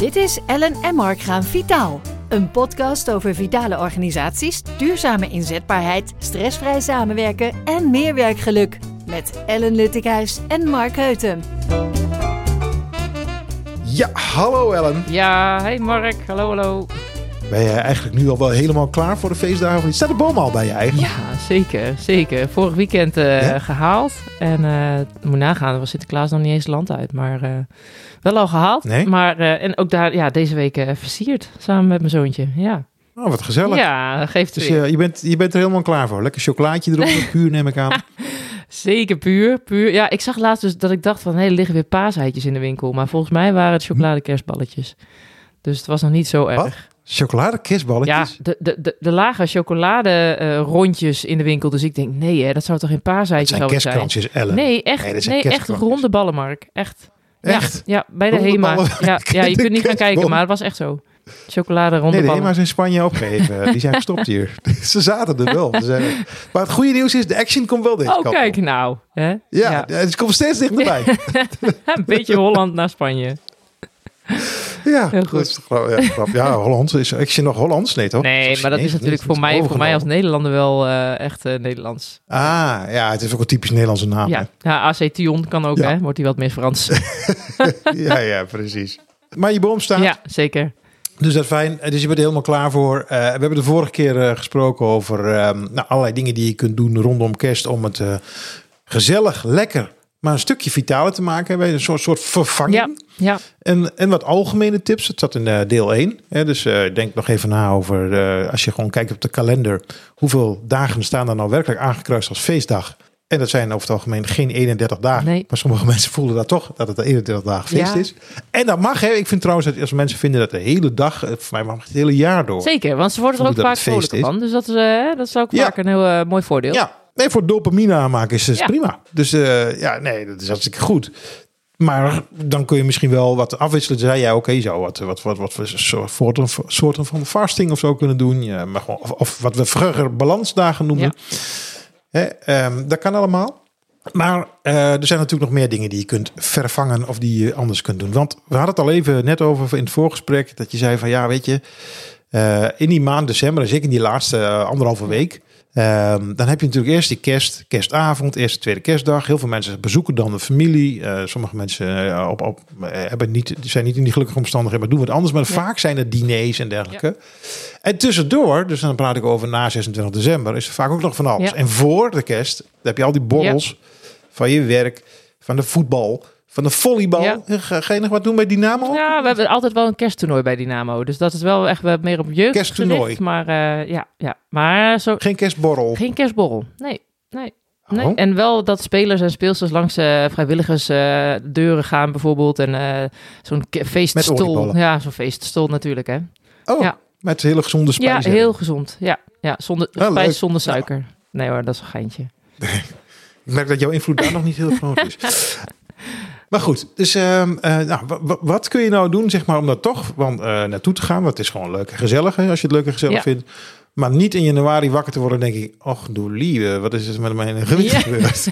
Dit is Ellen en Mark gaan vitaal. Een podcast over vitale organisaties, duurzame inzetbaarheid, stressvrij samenwerken en meer werkgeluk. Met Ellen Luttikhuis en Mark Heuten. Ja, hallo Ellen. Ja, hey Mark. Hallo, hallo. Ben je eigenlijk nu al wel helemaal klaar voor de feestdagen? of niet? Staat de boom al bij je eigenlijk? Ja, zeker, zeker. Vorig weekend eh, Ja? gehaald. En eh moet nagaan, er was Sinterklaas nog niet eens land uit. Maar eh, wel al gehaald. Nee? Maar, en ook daar, ja, deze week versierd. Samen met mijn zoontje. Ja, Oh, wat gezellig. ja geeft Dus weer. je, je, bent, je bent er helemaal klaar voor. Lekker chocolaatje erop, puur neem ik aan. Zeker puur, puur. Ja, ik zag laatst dus dat ik dacht van, hé, er liggen weer paaseitjes in de winkel. Maar volgens mij waren het chocoladekerstballetjes. Dus het was nog niet zo erg. Wat? Chocolade, Ja, de, de, de, de lage chocolade eh, rondjes in de winkel. Dus ik denk, nee hè, dat zou toch geen paaseitje zijn zijn? kerstkransjes, Ellen. Nee, echt, Nee, echt ronde ballenmark. Echt. Echt? Ja, ja bij de Ronde HEMA. Ja, ja, je kunt niet gaan kijken, maar het was echt zo. Chocolade ronde Nee, de. HEMA's in Spanje opgegeven. Die zijn gestopt hier. Ze zaten er wel. Zijn- Maar het goede nieuws is, de action komt wel deze Oh, kant op. kijk nou. Hè? Ja, het komt steeds dichterbij. Een beetje Holland naar Spanje. Ja, Heel goed. is ja, grap. ja, Hollands. Is action nog Hollands? Nee, toch? Nee, maar dat is natuurlijk voor mij, voor mij als. Nederlander wel eh, echt eh, Nederlands. Ah, ja, het is ook een typisch Nederlandse naam. Ja, ja AC Tion kan ook, Ja. hè? Wordt hij wat meer Frans. ja, ja, precies. Maar je boom staat, ja, zeker. dus dat is fijn. Dus je bent er helemaal klaar voor. Eh, we hebben de vorige keer eh, gesproken over ehm, nou, allerlei dingen die je kunt doen rondom kerst om het eh, gezellig, lekker, maar een stukje vitaler te maken. Bij een soort, soort vervanging. Ja, ja. En, en wat algemene tips. Het zat in eh, deel 1. Hè, dus eh, denk nog even na over, eh, als je gewoon kijkt op de kalender, hoeveel dagen staan er nou werkelijk aangekruist als feestdag? En dat zijn over het algemeen geen 31 dagen. Nee. Maar sommige mensen voelen dat toch, dat het 31 dagen feest Ja. is. En dat mag, hè. Ik vind trouwens dat als mensen vinden dat de hele dag, voor mij mag het hele jaar door. Zeker, want ze worden er ook vaak vrolijker van. Dus dat is, dat is ook vaak een heel mooi voordeel. Ja, nee, voor dopamine aanmaken is het Ja. prima. Dus eh, ja, nee, dat is hartstikke goed. Maar dan kun je misschien wel wat afwisselen. Zei jij, oké, je zou wat, wat, wat, wat voor soorten, soorten van fasting of zo kunnen doen. Ja, maar gewoon, of, of wat we vroeger balansdagen noemden. Hè, ehm, dat kan allemaal. Maar eh, er zijn natuurlijk nog meer dingen die je kunt vervangen of die je anders kunt doen. Want we hadden het al even net over in het voorgesprek. Dat je zei van ja, weet je, eh, in die maand december, zeker in die laatste anderhalve week. Ehm, dan heb je natuurlijk eerst die kerst, kerstavond, eerste, tweede kerstdag. Heel veel mensen bezoeken dan de familie. Eh, sommige mensen eh, op, op, eh, hebben niet, zijn niet in die gelukkige omstandigheden, maar doen wat anders. Maar Ja. vaak zijn het diners en dergelijke. En tussendoor, dus dan praat ik over na 26 december, is er vaak ook nog van alles. Ja. En voor de kerst, heb je al die borrels van je werk, van de voetbal, van de volleybal. Ja. Ga, ga je nog wat doen bij Dynamo? Ja, we hebben altijd wel een kersttoernooi bij Dynamo. Dus dat is wel echt wel meer op jeugd Kersttoernooi. gericht, Maar eh, ja, ja, maar zo, Geen kerstborrel. geen kerstborrel. Nee, nee. Nee. Oh. En wel dat spelers en speelsters langs eh vrijwilligers eh, deuren gaan bijvoorbeeld. En zo'n feeststol. Ja, zo'n feeststol natuurlijk hè. Oh, Ja. met hele gezonde Ja, spijzen. heel gezond. Ja, ja zonder, Ja, spijs leuk. zonder suiker. Nee hoor, dat is een geintje. Ik merk dat jouw invloed daar nog niet heel groot is. Maar goed, dus ehm, eh, nou, wa- wa- wat kun je nou doen zeg maar, om daar toch want, eh, naartoe te gaan? Want het is gewoon leuk en gezellig hè, als je het leuk en gezellig Ja. vindt. Maar niet in januari wakker te worden denk ik... Och, doe lieve, wat is er met mijn gewicht Ja. gebeurd?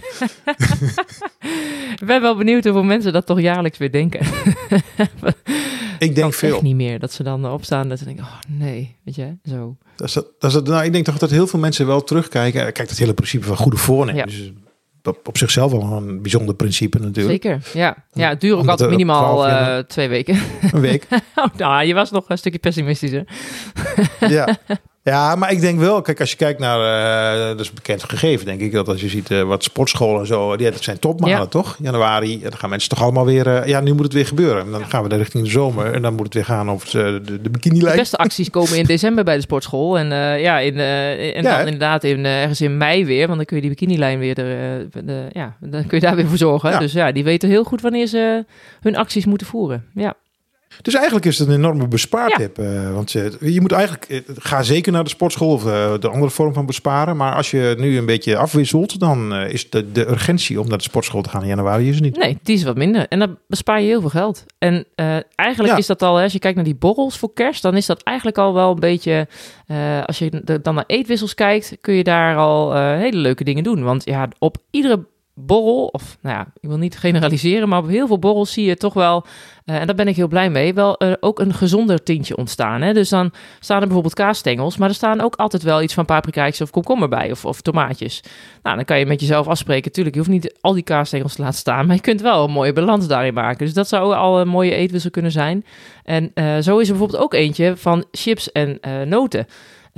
Ik ben wel benieuwd hoeveel mensen dat toch jaarlijks weer denken. Ik denk veel. Echt niet meer. Dat ze dan opstaan en ze denken, oh nee, weet je, zo. Dat is, dat is, het- nou, ik denk toch dat heel veel mensen wel terugkijken. Kijk, dat hele principe van goede voornemens. is op, zichzelf wel een bijzonder principe natuurlijk. Zeker, ja. Ja, het duurt ook Omdat altijd minimaal 12 jaar eh, twee weken. Een week. oh, nou, je was nog een stukje pessimistischer. ja. Ja, maar ik denk wel, kijk, als je kijkt naar, eh dat is bekend gegeven, denk ik, dat als je ziet eh, wat sportscholen en zo, die, dat zijn topmaanden, Ja. toch? Januari, dan gaan mensen toch allemaal weer, eh, ja, nu moet het weer gebeuren. En dan gaan we richting de zomer en dan moet het weer gaan over de, de, de De bikinilijn. beste acties komen in december bij de sportschool. En ja, in, en Ja, dan inderdaad in, ergens in mei weer. Want dan kun je die bikinilijn weer, er, de, ja, dan kun je daar weer voor zorgen. Ja. Dus ja, die weten heel goed wanneer ze hun acties moeten voeren. Ja, Dus eigenlijk is het een enorme bespaartip. eh, want je, je moet eigenlijk, eh, ga zeker naar de sportschool of eh, de andere vorm van besparen. Maar als je nu een beetje afwisselt, dan is de, de urgentie om naar de sportschool te gaan in januari is niet. nee, die is wat minder. En dan bespaar je heel veel geld. En eigenlijk Ja. is dat al, als je kijkt naar die borrels voor kerst, dan is dat eigenlijk al wel een beetje, als je dan naar eetwissels kijkt, kun je daar al hele leuke dingen doen. Want ja, op iedere borrel, of nou ja, ik wil niet generaliseren, maar op heel veel borrels zie je toch wel, eh, en daar ben ik heel blij mee, wel eh, ook een gezonder tintje ontstaan. Hè? Dus dan staan er bijvoorbeeld kaasstengels, maar er staan ook altijd wel iets van paprikaatjes of komkommer bij, of, of tomaatjes. Nou, dan kan je met jezelf afspreken. Tuurlijk, je hoeft niet al die kaasstengels te laten staan, maar je kunt wel een mooie balans daarin maken. Dus dat zou al een mooie eetwissel kunnen zijn. En eh, zo is er bijvoorbeeld ook eentje van chips en noten.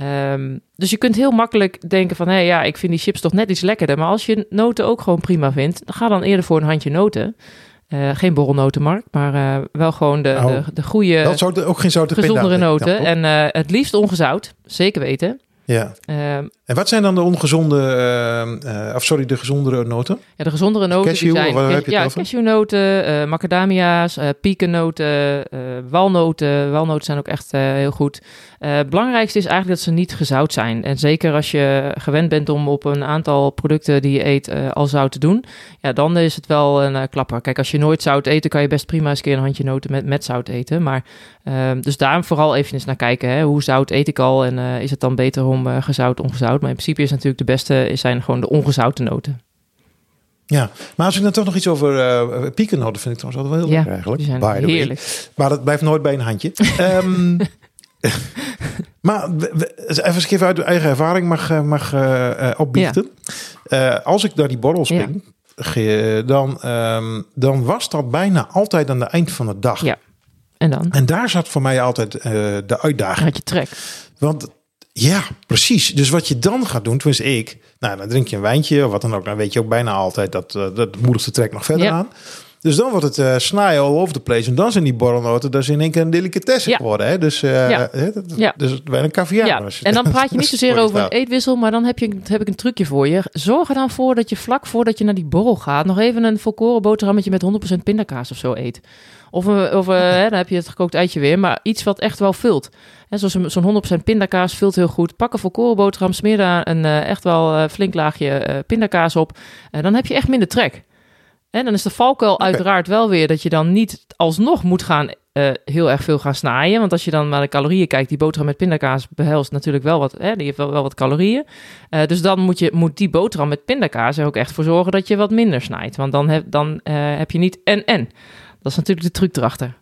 Ehm, dus je kunt heel makkelijk denken van, hé hey, ja, ik vind die chips toch net iets lekkerder. Maar als je noten ook gewoon prima vindt, dan ga dan eerder voor een handje noten. Uh, geen borrelnotenmark, maar uh, wel gewoon de, Nou, de, de goede, Dat ook geen zoute gezondere pinda- noten. Ja, en uh, het liefst ongezout, zeker weten. Ja. Ehm, En wat zijn dan de ongezonde, uh, uh, of sorry, de gezondere noten? ja, de gezondere noten Cashew, die zijn of waar heb je het ja, cashewnoten, uh, macadamia's, uh, piekennoten, walnoten. Walnoten zijn ook echt heel goed. Het belangrijkste is eigenlijk dat ze niet gezout zijn. En zeker als je gewend bent om op een aantal producten die je eet al zout te doen, ja, dan is het wel een klapper. Kijk, als je nooit zout eet, dan kan je best prima eens een keer een handje noten met, met zout eten. Maar uh, dus daarom vooral even eens naar kijken. Hè. Hoe zout eet ik al en uh, is het dan beter om uh, gezout, ongezout? Maar in principe is natuurlijk de beste zijn gewoon de ongezouten noten. Ja, maar als ik dan toch nog iets over uh, piekennoten vind ik trouwens altijd wel heel Ja, lekker eigenlijk. die zijn by the way. heerlijk. Maar dat blijft nooit bij een handje. Ehm, maar even als ik even uit uw eigen ervaring mag, eh, mag eh, eh, opbiechten. Eh, als ik naar die borrel spring, dan, ehm, dan was dat bijna altijd aan het eind van de dag. Ja. En dan En daar zat voor mij altijd eh, de uitdaging. had je trek. Want ja, precies. Dus wat je dan gaat doen, tenminste ik, nou dan drink je een wijntje of wat dan ook. Dan weet je ook bijna altijd dat, uh, dat moedigt de trek nog verder Ja. aan. Dus dan wordt het uh, snijden all over the place. En dan zijn die borrelnoten, dat is in één keer een delicatesse Ja. geworden. Hè? Dus, uh, Ja. hè, dat, Ja. dus bijna een caviar. Ja, en dan praat je niet zozeer over een eetwissel, maar dan heb, je, heb ik een trucje voor je. Zorg er dan voor dat je vlak voordat je naar die borrel gaat, nog even een volkoren boterhammetje met 100% pindakaas of zo eet. Of, of eh, hè, dan heb je het gekookt eitje weer, maar iets wat echt wel vult. Hè, zoals een- zo'n 100% pindakaas vult heel goed. Pak een volkoren boterham, smeer daar een eh, echt wel eh, flink laagje eh, pindakaas op. En dan heb je echt minder trek. En dan is de valkuil uiteraard wel weer dat je dan niet alsnog moet gaan eh, heel erg veel gaan snijden. Want als je dan naar de calorieën kijkt, die boterham met pindakaas behelst natuurlijk wel wat, hè, die heeft wel, wel wat calorieën. Eh, dus dan moet, je, moet die boterham met pindakaas er ook echt voor zorgen dat je wat minder snijdt. Want dan heb, dan, eh, heb je niet en-en. Dat is natuurlijk de truc erachter.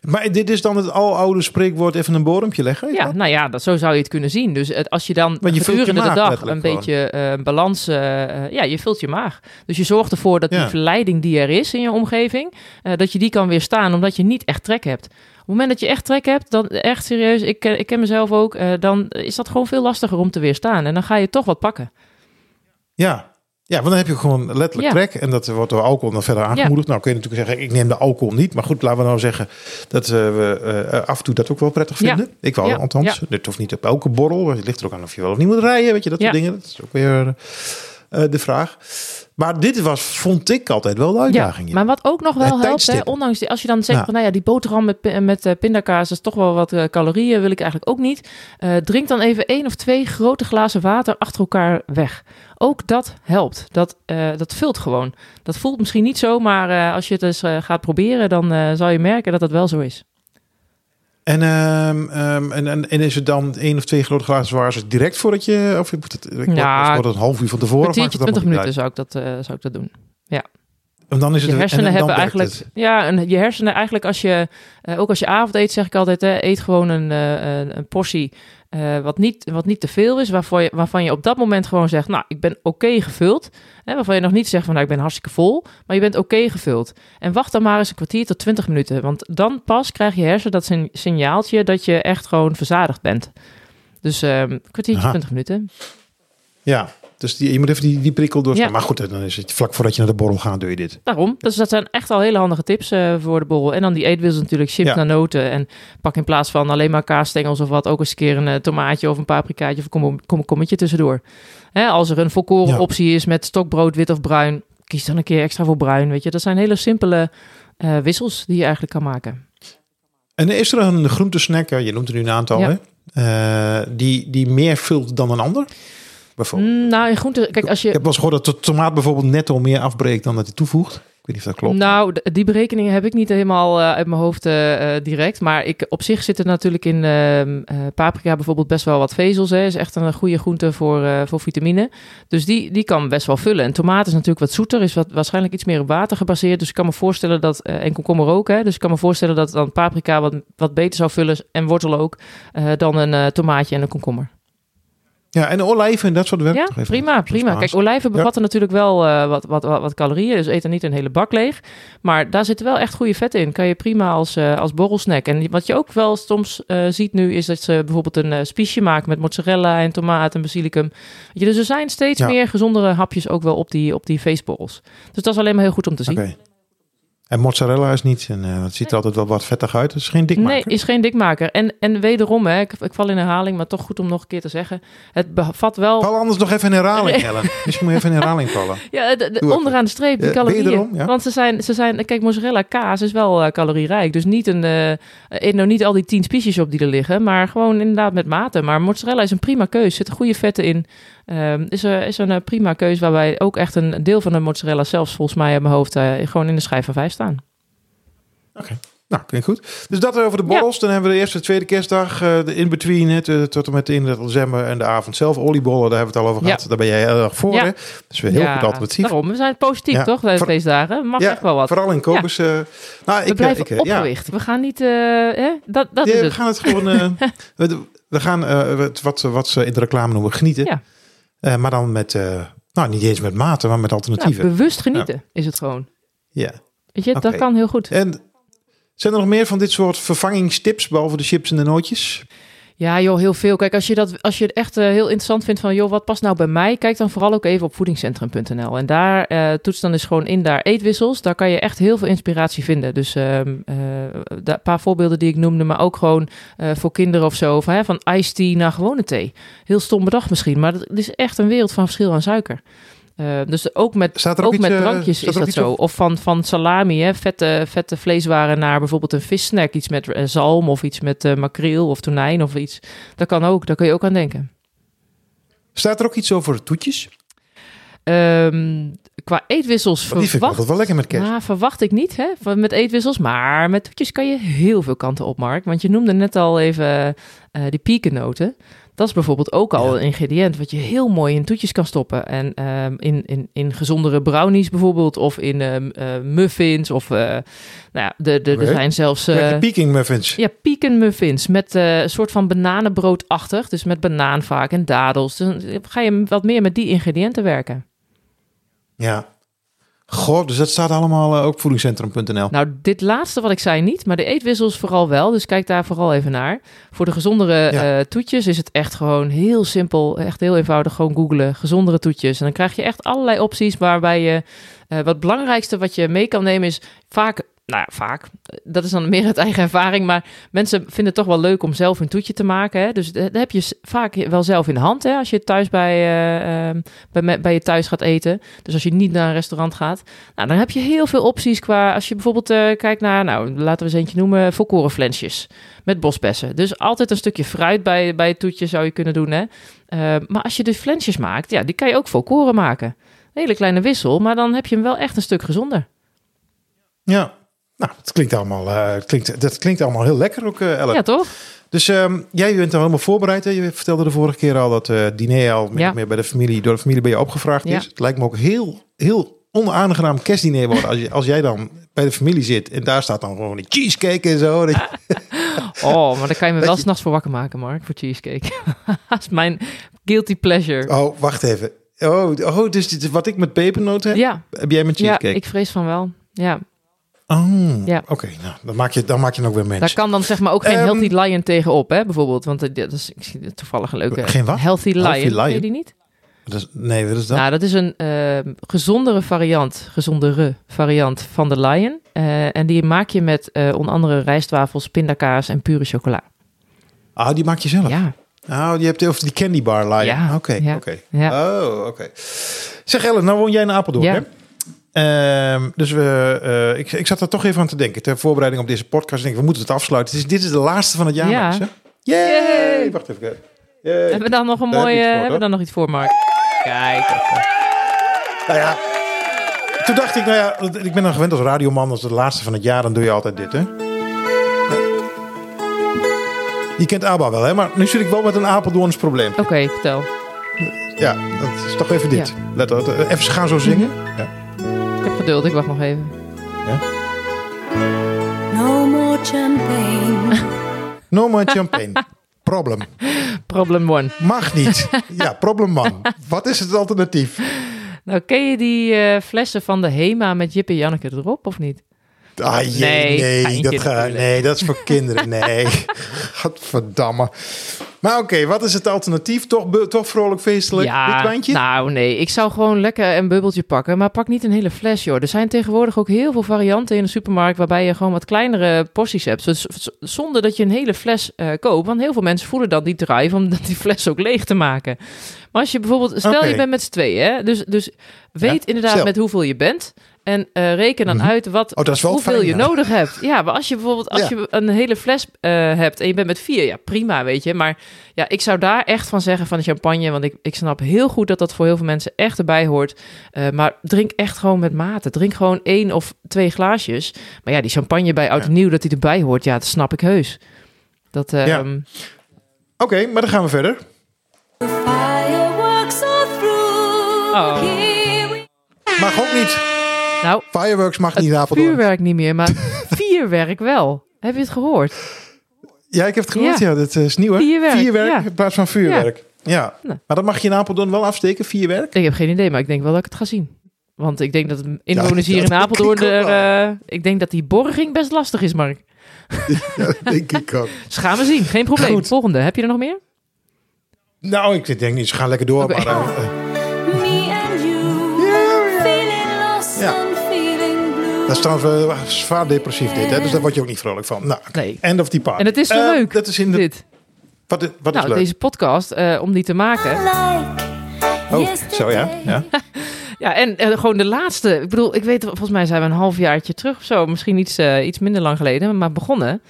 Maar dit is dan het aloude spreekwoord even een bodempje leggen? Ja, dat? nou ja, dat, zo zou je het kunnen zien. Dus het, als je dan je gedurende de dag een beetje eh, balans... eh, eh, ja, je vult je maag. Dus je zorgt ervoor dat Ja. die verleiding die er is in je omgeving... dat je die kan weerstaan, omdat je niet echt trek hebt. Op het moment dat je echt trek hebt, dan echt serieus... Ik, ken- ik ken mezelf ook, dan is dat gewoon veel lastiger om te weerstaan. En dan ga je toch wat pakken. Ja. Ja, want dan heb je gewoon letterlijk Ja. trek. En dat wordt door alcohol dan verder aangemoedigd. Nou kun je natuurlijk zeggen, ik neem de alcohol niet. Maar goed, laten we nou zeggen dat eh, we eh, af en toe dat ook wel prettig Ja. vinden. Ik wel, althans. Dit hoeft niet op elke borrel. Het ligt er ook aan of je wel of niet moet rijden. Weet je, dat soort dingen. Dat is ook weer eh, de vraag. Maar dit was, vond ik altijd wel de uitdaging. Ja, maar wat ook nog wel helpt, hè, ondanks die, als je dan zegt Ja. van, nou ja, die boterham met, met eh, pindakaas is toch wel wat eh, calorieën, wil ik eigenlijk ook niet. Drink dan even één of twee grote glazen water achter elkaar weg. Ook dat helpt. Dat, dat vult gewoon. Dat voelt misschien niet zo, maar als je het eens gaat proberen, dan zal je merken dat dat wel zo is. En, ehm, ehm, en, en, en is het dan één of twee grote glazen zwaar direct voordat je... Of moet het, ik Ja, wordt het een half uur van tevoren? of maakt Kwartiertje, het dan 20 nog minuten zou ik dat, eh, zou ik dat doen. uit? En dan is het Je en hersenen hebben eigenlijk, het. ja, en je hersenen eigenlijk als je, eh, ook als je avond eet, zeg ik altijd, hè, eet gewoon een, eh, een, een portie eh, wat, niet, wat niet te veel is, waarvan je, waarvan je op dat moment gewoon zegt, nou, ik ben oké gevuld. Hè, waarvan je nog niet zegt van, nou, ik ben hartstikke vol, maar je bent oké gevuld. En wacht dan maar eens een kwartier tot 20 minuten, want dan pas krijg je hersen dat sign- signaaltje dat je echt gewoon verzadigd bent. Dus ehm, een kwartiertje, Aha. 20 minuten. Ja, dus die, je moet even die, die prikkel doorstaan. Ja. Maar goed, dan is het vlak voordat je naar de borrel gaat, doe je dit. Daarom. Dus dat zijn echt al hele handige tips eh, voor de borrel. En dan die eetwissel natuurlijk, chips Ja. naar noten. En pak in plaats van alleen maar kaasstengels of wat, ook eens een keer een eh, tomaatje of een paprikaatje of een kom- komkommetje tussendoor. Hè, als er een volkoren Ja. optie is met stokbrood, wit of bruin, kies dan een keer extra voor bruin. Weet je, dat zijn hele simpele eh, wissels die je eigenlijk kan maken. En is er een groentesnack, je noemt er nu een aantal, hè? Die, die meer vult dan een ander? Bijvoorbeeld. Mm, nou, in groente, kijk, als Ik je... heb wel eens gehoord dat de tomaat bijvoorbeeld netto meer afbreekt dan dat hij toevoegt. Ik weet niet of dat klopt. Nou, die berekeningen heb ik niet helemaal eh, uit mijn hoofd eh, eh, direct. Maar ik, op zich zit er natuurlijk in ehm, eh, paprika bijvoorbeeld best wel wat vezels. Hè. Is echt een goede groente voor, voor vitamine. Dus die, die kan best wel vullen. En tomaat is natuurlijk wat zoeter. Is wat, waarschijnlijk iets meer op water gebaseerd. Dus ik kan me voorstellen dat... en komkommer ook, hè. Dus ik kan me voorstellen dat dan paprika wat, wat beter zou vullen... en wortel ook, dan een tomaatje en een komkommer. Ja, en olijven en dat soort werk. Ja, prima, prima. Kijk, olijven bevatten natuurlijk wel eh, wat, wat, wat, wat calorieën. Dus eet er niet een hele bak leeg. Maar daar zitten wel echt goede vetten in. Kan je prima als, eh, als borrelsnack. En wat je ook wel soms eh, ziet nu... is dat ze bijvoorbeeld een spiesje maken met mozzarella en tomaat en basilicum. Weet je, dus er zijn steeds Ja. meer gezondere hapjes ook wel op die, op die feestborrels. Dus dat is alleen maar heel goed om te zien. En mozzarella is niet, en eh, het ziet er altijd wel wat vettig uit. Het is geen dikmaker. Nee, is geen dikmaker. En, en wederom, hè, ik, ik val in herhaling, maar toch goed om nog een keer te zeggen. Het bevat wel... Val anders nog even in herhaling, Ellen. Misschien moet je even in herhaling vallen. Ja, de, de- onderaan de streep, die Eh, calorieën. wederom, ja. Want ze zijn, ze zijn, kijk, mozzarella kaas is wel eh, calorierijk. Dus niet, een, eh, eet nou niet al die tien spiesjes op die er liggen, maar gewoon inderdaad met mate. Maar mozzarella is een prima keus, zitten goede vetten in. Ehm, is, er, is een eh, prima keus waarbij ook echt een deel van de mozzarella zelfs volgens mij uit mijn hoofd eh, gewoon in de schijf van vijf staan. Nou, klinkt goed. Dus dat over de borrels. Dan hebben we de eerste, tweede kerstdag. eh, de in-between, het, tot en met de 31 december. En de avond zelf. Oliebollen, daar hebben we het al over Ja. gehad. Daar ben jij heel erg voor, Ja. hè? Dus weer heel Ja, goed alternatief. Daarom, we zijn positief Ja, toch deze dagen. Mag ja, echt wel wat. vooral in eh, nou, We ik, blijven ik, ja. opgewicht. We gaan niet, hè? dat, dat Ja, is we het. gaan het gewoon... we, we gaan wat, wat ze in de reclame noemen genieten. Eh, maar dan met... eh, nou, niet eens met mate, maar met Nou, alternatieven. bewust genieten is het gewoon. ja. Weet je, dat kan heel goed. En zijn er nog meer van dit soort vervangingstips, behalve de chips en de nootjes? Ja, joh, heel veel. Kijk, als je, dat, als je het echt eh, heel interessant vindt van, joh, wat past nou bij mij? Kijk dan vooral ook even op voedingscentrum.nl. En daar eh toets dan eens gewoon in daar eetwissels. Daar kan je echt heel veel inspiratie vinden. Dus ehm, eh, een paar voorbeelden die ik noemde, maar ook gewoon voor kinderen of zo. Van, hè, van iced tea naar gewone thee. Heel stom bedacht misschien, maar het is echt een wereld van verschil aan suiker. Eh, dus ook met, ook iets, met eh, drankjes is dat zo. op? Of van, van salami, hè, vette, vette vleeswaren naar bijvoorbeeld een vissnack. Iets met eh, zalm of iets met makreel of tonijn of iets. Dat kan ook, daar kun je ook aan denken. Staat er ook iets over toetjes? Ehm, qua eetwissels ik verwacht, wel lekker met kerst. Nou, verwacht ik niet hè, met eetwissels. Maar met toetjes kan je heel veel kanten op, Mark. Want je noemde net al even die piekennoten. Dat is bijvoorbeeld ook al Ja. een ingrediënt wat je heel mooi in toetjes kan stoppen. En ehm, in, in, in gezondere brownies bijvoorbeeld. Of in ehm, eh, muffins. Of eh, nou ja, de, de, er zijn zelfs... Ja, de Peking muffins. ja, pecan muffins met een soort van bananenbroodachtig. Dus met banaan vaak en dadels. Dan ga je wat meer met die ingrediënten werken. Ja. Goh, dus dat staat allemaal eh, ook voedingscentrum.nl. Nou, dit laatste wat ik zei niet, maar de eetwissels vooral wel. Dus kijk daar vooral even naar. Voor de gezondere Ja. eh, toetjes is het echt gewoon heel simpel. Echt heel eenvoudig. Gewoon googlen. Gezondere toetjes. En dan krijg je echt allerlei opties waarbij je... eh, wat belangrijkste wat je mee kan nemen is vaak... Nou ja, vaak. Dat is dan meer uit eigen ervaring. Maar mensen vinden het toch wel leuk om zelf een toetje te maken. Hè? Dus dat heb je vaak wel zelf in de hand. Hè? Als je thuis bij, eh, eh, bij, bij je thuis gaat eten. Dus als je niet naar een restaurant gaat. Nou, dan heb je heel veel opties qua... Als je bijvoorbeeld eh, kijkt naar... Nou, laten we eens eentje noemen. Volkorenflensjes. Met bosbessen. Dus altijd een stukje fruit bij, bij het toetje zou je kunnen doen. Hè? Eh, maar als je de flensjes maakt... Ja, die kan je ook volkoren maken. Een hele kleine wissel. Maar dan heb je hem wel echt een stuk gezonder. Ja. Nou, het klinkt allemaal, eh, het klinkt, dat klinkt allemaal heel lekker ook, eh Ellen. Ja, toch? Dus ehm, jij bent er helemaal voorbereid. Hè? Je vertelde de vorige keer al dat eh diner al Ja. meer bij de familie, door de familie bij je opgevraagd Ja. is. Het lijkt me ook heel, heel onaangenaam kerstdiner worden als, je, als jij dan bij de familie zit en daar staat dan gewoon die cheesecake en zo. Oh, maar dan kan je me wel je- s'nachts voor wakker maken, Mark. Voor cheesecake. Dat is mijn guilty pleasure. Oh, wacht even. Oh, oh, dus dit is wat ik met pepernoten heb, Ja, heb jij met ja, cheesecake? ik vrees van wel. Ja, Oh, Ja. oké. nou, dan maak, je, dan maak je nog weer daar mens. kan dan zeg maar ook geen Ehm, Healthy Lion tegenop, hè, bijvoorbeeld. Want eh, dat is ik zie toevallig een leuke... Geen wat? Healthy Lion. Healthy Lion? Je die niet? Dat is, nee, wat is dat? Nou, dat is een ehm, gezondere variant, gezondere variant van de Lion. Eh, en die maak je met eh, onder andere rijstwafels, pindakaas en pure chocola. Ah, die maak je zelf? Ja, Oh, je hebt over die candy bar line. Ja, Oké, ja, oké. ja. Oh, oké. Zeg Ellen, nou woon jij in Apeldoorn, Ja. hè? Ehm, dus we, eh, ik, ik zat er toch even aan te denken. Ter voorbereiding op deze podcast. Denk ik, we moeten het afsluiten. Het is, dit is de laatste van het jaar, Ja. mensen. Yay! Wacht even. Yay. Hebben we dan nog een Daar mooie... voor, hebben we dan nog iets voor, Mark? Kijk. even. Nou ja, toen dacht ik, nou ja, ik ben dan gewend als radioman, als het laatste van het jaar, dan doe je altijd dit, hè? Je kent ABBA wel, hè? Maar nu zit ik wel met een Apeldoorns probleem. Oké, vertel. Ja, dat is toch even dit. Ja. Let even ze gaan zo zingen. Ja. Ik heb geduld, ik wacht nog even. No more champagne. No more champagne. Problem. Problem one. Mag niet. Ja, problem man. Wat is het alternatief? Nou, ken je die eh, flessen van de Hema met Jip en Janneke erop, of niet? Ah, jee, Nee, nee, dat ga, nee, dat is voor kinderen. Nee, gadverdamme. Maar oké, wat is het alternatief? Toch, toch vrolijk feestelijk? Wijntje? nou nee, ik zou gewoon lekker een bubbeltje pakken, maar pak niet een hele fles, joh. Er zijn tegenwoordig ook heel veel varianten in de supermarkt waarbij je gewoon wat kleinere porties hebt, dus, zonder dat je een hele fles eh, koopt. Want heel veel mensen voelen dan die drive om die fles ook leeg te maken. Maar als je bijvoorbeeld, stel je bent met z'n tweeën, hè, dus, dus weet Ja, inderdaad met hoeveel je bent. En eh, reken dan Mhm. uit wat, Oh, dat is wel hoeveel fijn, je ja. nodig hebt. Ja, maar als je bijvoorbeeld als Ja. je een hele fles eh, hebt en je bent met vier, ja prima, weet je. Maar ja, ik zou daar echt van zeggen van de champagne, want ik, ik snap heel goed dat dat voor heel veel mensen echt erbij hoort. Eh, maar drink echt gewoon met mate. Drink gewoon één of twee glaasjes. Maar ja, die champagne bij oud en nieuw dat die erbij hoort, ja, dat snap ik heus. Dat, Ja. ehm, Oké, maar dan gaan we verder. Oh. Mag ook niet. Nou, Fireworks mag niet het Apeldoorn. vuurwerk niet meer, maar vierwerk wel. Heb je het gehoord? Ja, ik heb het gehoord. Ja, Ja. dat is nieuw hè? Vierwerk, ja. in plaats van vuurwerk. Ja. Nou. Maar dat mag je in Apeldoorn wel afsteken, vierwerk? Ik heb geen idee, maar ik denk wel dat ik het ga zien. Want ik denk dat inwoners hier in Apeldoorn... ik er, eh, ik denk dat die borging best lastig is, Mark. Ja, denk ik ook. Dus gaan we zien, geen probleem. Goed. Volgende, heb je er nog meer? Nou, ik denk niet, ze gaan lekker door. Maar, eh, dat is trouwens zwaar depressief dit, hè? dus daar word je ook niet vrolijk van. Nou, oké. Nee. end of die part. En het is zo Eh, leuk, Dat is in de, dit. wat, is- wat is Nou, leuk? deze podcast, eh, om die te maken. Like Oh, zo ja. ja. Ja, en eh, gewoon de laatste. Ik bedoel, ik weet, volgens mij zijn we een halfjaartje terug of zo. Misschien iets, eh, iets minder lang geleden, maar begonnen.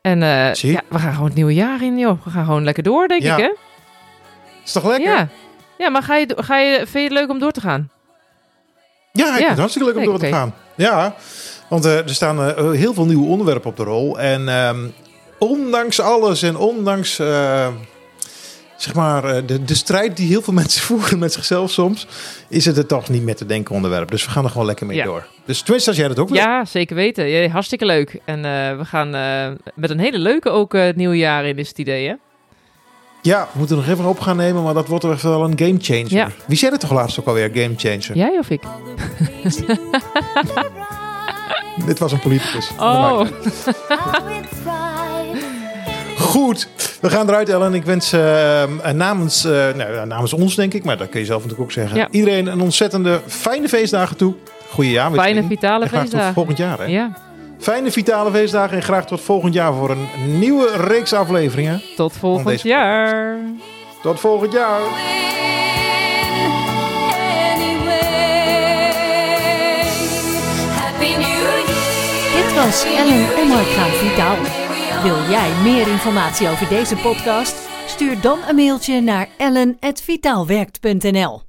En eh, Zie. ja, we gaan gewoon het nieuwe jaar in, joh. We gaan gewoon lekker door, denk Ja. ik, hè? Is toch lekker? Ja. Ja, maar ga je, ga je, vind je het leuk om door te gaan? Ja, ik Ja. vind het hartstikke leuk om Nee, door te gaan. Ja, want eh, er staan eh, heel veel nieuwe onderwerpen op de rol. En ehm, ondanks alles en ondanks zeg maar, de, de strijd die heel veel mensen voeren met zichzelf soms, is het er toch niet met te denken onderwerp. Dus we gaan er gewoon lekker mee Ja. door. Dus tenminste, als jij dat ook wil. Ja, zeker weten. Ja, hartstikke leuk. En we gaan met een hele leuke ook het nieuwe jaar in, is het idee, hè? Ja, we moeten nog even op gaan nemen, maar dat wordt echt wel een game changer. Ja. Wie zei het toch laatst ook alweer, game changer? Jij of ik? Dit was een politicus. Oh. Goed, we gaan eruit, Ellen. Ik wens eh, eh, namens, eh, nou, namens ons, denk ik, maar dat kun je zelf natuurlijk ook zeggen. Ja. Iedereen een ontzettende fijne feestdagen toe. Goeie jaar. fijne vitale en graag tot feestdagen. volgend jaar. Hè? Ja, Fijne vitale feestdagen en graag tot volgend jaar voor een nieuwe reeks afleveringen. tot volgend jaar. Tot volgend jaar. Anyway. Happy New Year. Dit was Ellen en Mark gaan vitaal. Wil jij meer informatie over deze podcast? Stuur dan een mailtje naar ellen.vitaalwerkt.nl